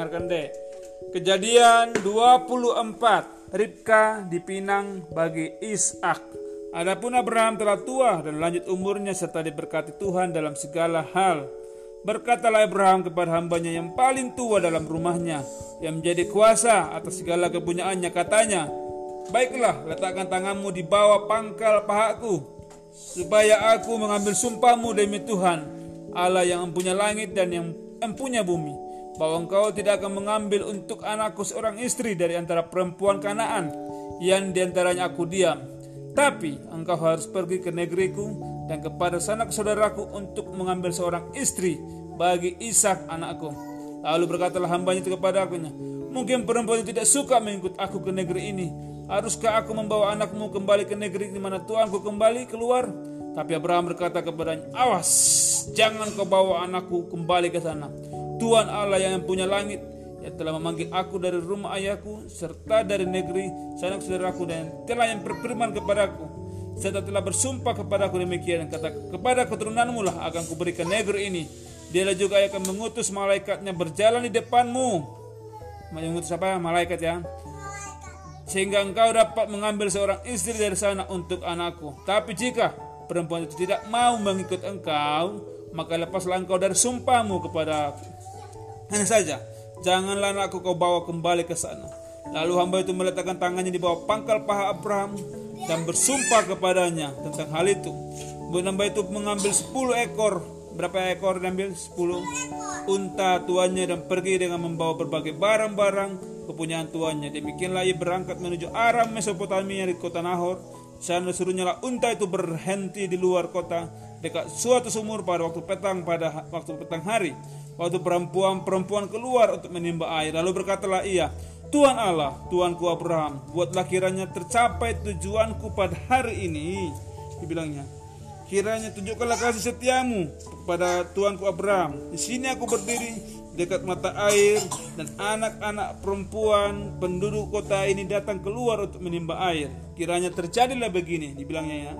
dengarkan deh. Kejadian 24. Ribka dipinang bagi Ishak. Adapun Abraham telah tua dan lanjut umurnya serta diberkati Tuhan dalam segala hal. Berkatalah Abraham kepada hambanya yang paling tua dalam rumahnya, yang menjadi kuasa atas segala kepunyaannya, katanya, Baiklah, letakkan tanganmu di bawah pangkal pahaku, supaya aku mengambil sumpahmu demi Tuhan, Allah yang mempunyai langit dan yang mempunyai bumi, bahwa engkau tidak akan mengambil untuk anakku seorang istri dari antara perempuan kanaan yang di antaranya aku diam. Tapi engkau harus pergi ke negeriku dan kepada sanak saudaraku untuk mengambil seorang istri bagi Ishak anakku. Lalu berkatalah hambanya itu kepada akunya, mungkin perempuan itu tidak suka mengikut aku ke negeri ini. Haruskah aku membawa anakmu kembali ke negeri di mana Tuanku kembali keluar? Tapi Abraham berkata kepadanya, awas, jangan kau bawa anakku kembali ke sana Tuhan Allah yang punya langit yang telah memanggil aku dari rumah ayahku serta dari negeri sanak saudaraku dan telah yang berfirman kepadaku. Serta telah bersumpah kepadaku demikian kata kepada keturunanmu lah akan kuberikan negeri ini. Dia juga akan mengutus malaikatnya berjalan di depanmu. Mengutus apa? Malaikat ya. Sehingga engkau dapat mengambil seorang istri dari sana untuk anakku. Tapi jika perempuan itu tidak mau mengikut engkau maka lepaslah engkau dari sumpahmu kepada aku hanya saja, janganlah anakku kau bawa kembali ke sana. Lalu hamba itu meletakkan tangannya di bawah pangkal paha Abraham dan bersumpah kepadanya tentang hal itu. Kemudian hamba itu mengambil 10 ekor berapa ekor diambil 10 unta tuannya dan pergi dengan membawa berbagai barang-barang kepunyaan tuannya. Demikianlah ia berangkat menuju arah Mesopotamia di kota Nahor. Sana suruhnya lah unta itu berhenti di luar kota dekat suatu sumur pada waktu petang pada waktu petang hari waktu perempuan-perempuan keluar untuk menimba air. Lalu berkatalah ia, Tuhan Allah, Tuanku Abraham, buatlah kiranya tercapai tujuanku pada hari ini. Dibilangnya, kiranya tunjukkanlah kasih setiamu kepada Tuanku Abraham. Di sini aku berdiri dekat mata air dan anak-anak perempuan penduduk kota ini datang keluar untuk menimba air. Kiranya terjadilah begini, dibilangnya ya.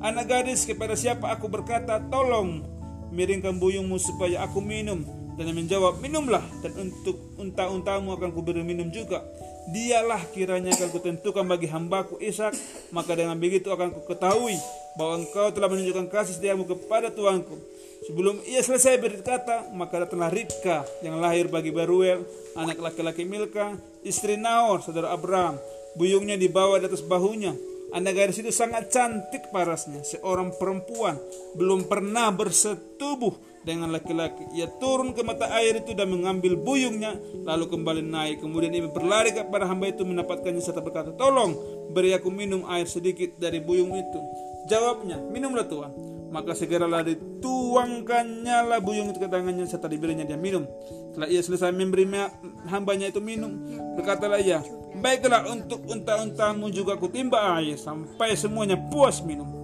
Anak gadis kepada siapa aku berkata, tolong miringkan buyungmu supaya aku minum dan yang menjawab, minumlah dan untuk unta-untamu akan kuberi minum juga. Dialah kiranya akan kutentukan bagi hambaku Ishak, maka dengan begitu akan kuketahui bahwa engkau telah menunjukkan kasih setiamu kepada tuanku. Sebelum ia selesai berkata, maka datanglah Ribka yang lahir bagi Baruel, anak laki-laki Milka, istri Naor, saudara Abraham. Buyungnya dibawa di atas bahunya. Anak gadis itu sangat cantik parasnya, seorang perempuan, belum pernah bersetubuh dengan laki-laki. Ia turun ke mata air itu dan mengambil buyungnya, lalu kembali naik. Kemudian ia berlari kepada hamba itu mendapatkannya serta berkata, Tolong beri aku minum air sedikit dari buyung itu. Jawabnya, minumlah Tuhan. Maka segeralah dituangkannya lah buyung itu ke tangannya serta diberinya dia minum. Setelah ia selesai memberi hambanya itu minum, berkatalah ia, Baiklah untuk unta-untamu juga kutimba air sampai semuanya puas minum.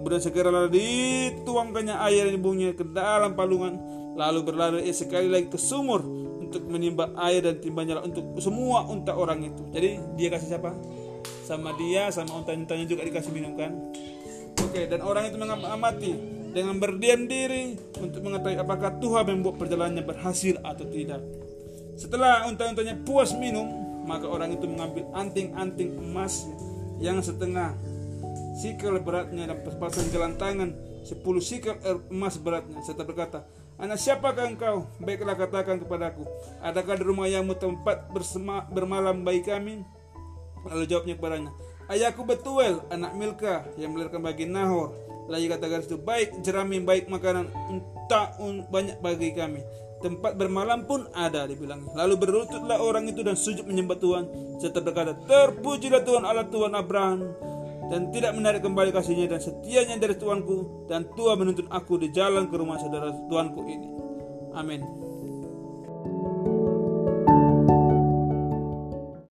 Kemudian segeralah dituangkannya air yang bungnya ke dalam palungan. Lalu berlari sekali lagi ke sumur untuk menimba air dan timbanya untuk semua unta orang itu. Jadi dia kasih siapa? Sama dia, sama unta-untanya juga dikasih minum kan? Oke, dan orang itu mengamati dengan berdiam diri untuk mengetahui apakah Tuhan membuat perjalanannya berhasil atau tidak. Setelah unta-untanya puas minum, maka orang itu mengambil anting-anting emas yang setengah sikel beratnya dan sepasang jalan tangan sepuluh sikel emas beratnya serta berkata Anak siapakah engkau? Baiklah katakan kepadaku Adakah di rumah ayahmu tempat bersema, bermalam bagi kami? Lalu jawabnya kepadanya Ayahku Betuel, anak Milka yang melahirkan bagi Nahor Lalu katakan itu Baik jerami, baik makanan Entah banyak bagi kami Tempat bermalam pun ada dibilang. Lalu berlututlah orang itu dan sujud menyembah Tuhan serta berkata, "Terpujilah Tuhan Allah Tuhan Abraham, dan tidak menarik kembali kasihnya dan setianya dari Tuanku dan Tuhan menuntun aku di jalan ke rumah saudara Tuanku ini. Amin.